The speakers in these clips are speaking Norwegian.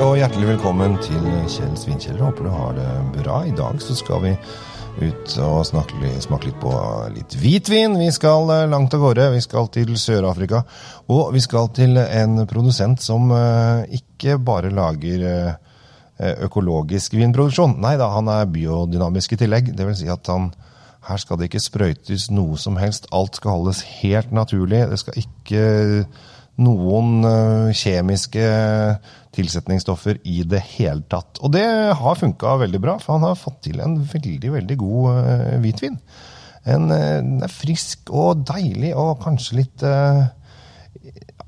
og hjertelig velkommen til Kjell Svinkjeller. Håper du har det bra. I dag så skal vi ut og litt- smake litt på litt hvitvin. Vi skal eh, langt av gårde. Vi skal til Sør-Afrika. Og vi skal til en produsent som eh, ikke bare lager eh, økologisk vinproduksjon. Nei da, han er biodynamisk i tillegg. Det vil si at han her skal det ikke sprøytes noe som helst. Alt skal holdes helt naturlig. Det skal ikke noen eh, kjemiske tilsetningsstoffer i det hele tatt. Og det har funka veldig bra, for han har fått til en veldig, veldig god eh, hvitvin. En, eh, den er frisk og deilig og kanskje litt eh,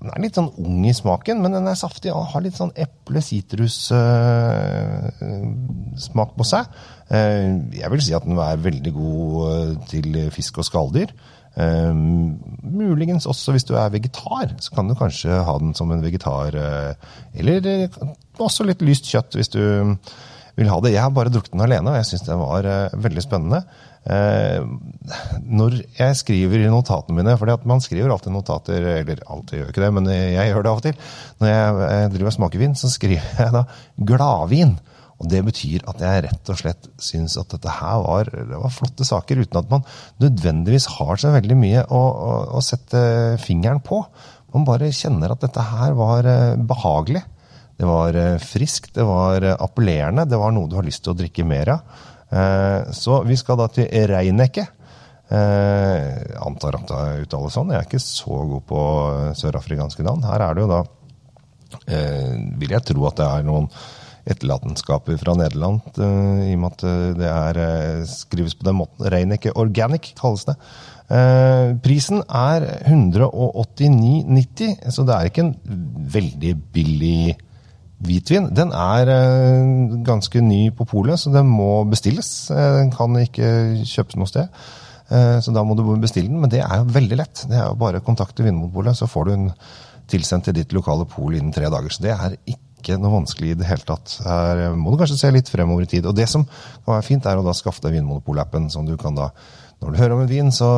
den er litt sånn ung i smaken, men den er saftig og har litt sånn eple-sitrus-smak på seg. Eh, jeg vil si at den er veldig god eh, til fisk og skalldyr. Eh, muligens også hvis du er vegetar, så kan du kanskje ha den som en vegetar. eh, Eller eh, også litt lyst kjøtt hvis du vil ha det. Jeg har bare drukket den alene, og jeg syns den var uh, veldig spennende. Uh, når jeg skriver i notatene mine, for man skriver alltid notater, eller alltid gjør ikke det, men jeg gjør det av og til. Når jeg, eh, driver og smaker vin, så skriver jeg da gladvin. Og det betyr at jeg rett og slett syns at dette her var, det var flotte saker, uten at man nødvendigvis har så veldig mye å, å, å sette fingeren på. Man bare kjenner at dette her var eh, behagelig. Det var eh, friskt, det var eh, appellerende, det var noe du har lyst til å drikke mer av. Eh, Så vi skal da til Reinekke. Antar at det uttales sånn. Jeg er ikke så god på sørafrikanske navn. Her er det jo da Vil jeg tro at det er noen etterlatenskaper fra Nederland, i og med at det er, skrives på den måten. Reinekke Organic kalles det. Prisen er 189,90, så det er ikke en veldig billig hvitvin. Den er eh, ganske ny på polet, så den må bestilles. Eh, Den kan ikke kjøpes noe sted. Eh, Så da må du bestille den, men det er jo veldig lett. Det er jo bare å kontakte Vinmonopolet, så får du den tilsendt til ditt lokale pol innen tre dager. Så det er ikke noe vanskelig i det hele tatt. Her må du kanskje se litt fremover i tid. Og det som kan være fint, er å da skaffe deg Vinmonopol-appen, som du kan da når du hører om en vin, så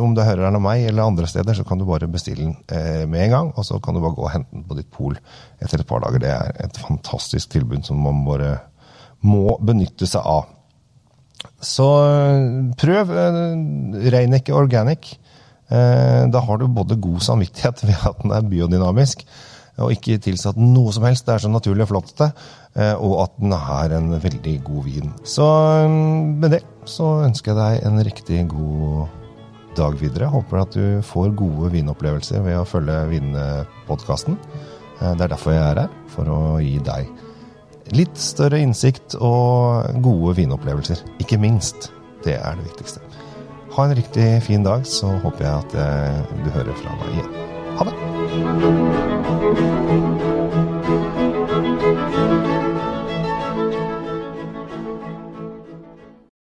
om du hører den av meg eller andre steder, så kan du bare bestille den eh, med en gang, og så kan du bare gå og hente den på ditt pol etter et par dager. Det er et fantastisk tilbud som man bare må benytte seg av. Så øh, prøv uh, Reinekke Organic. Eh, da har du både god samvittighet ved at den er biodynamisk, og ikke tilsatt noe som helst. Det er så naturlig og flott, det. eh, og at den er en veldig god vin. Så øh, med det så ønsker jeg deg en riktig god dag videre. Håper at du får gode vinopplevelser ved å følge Vinpodkasten. Eh, Det er derfor jeg er her, for å gi deg litt større innsikt og gode vinopplevelser. Ikke minst. Det er det viktigste. Ha en riktig fin dag, så håper jeg at eh, du hører fra meg igjen. Ha det! Música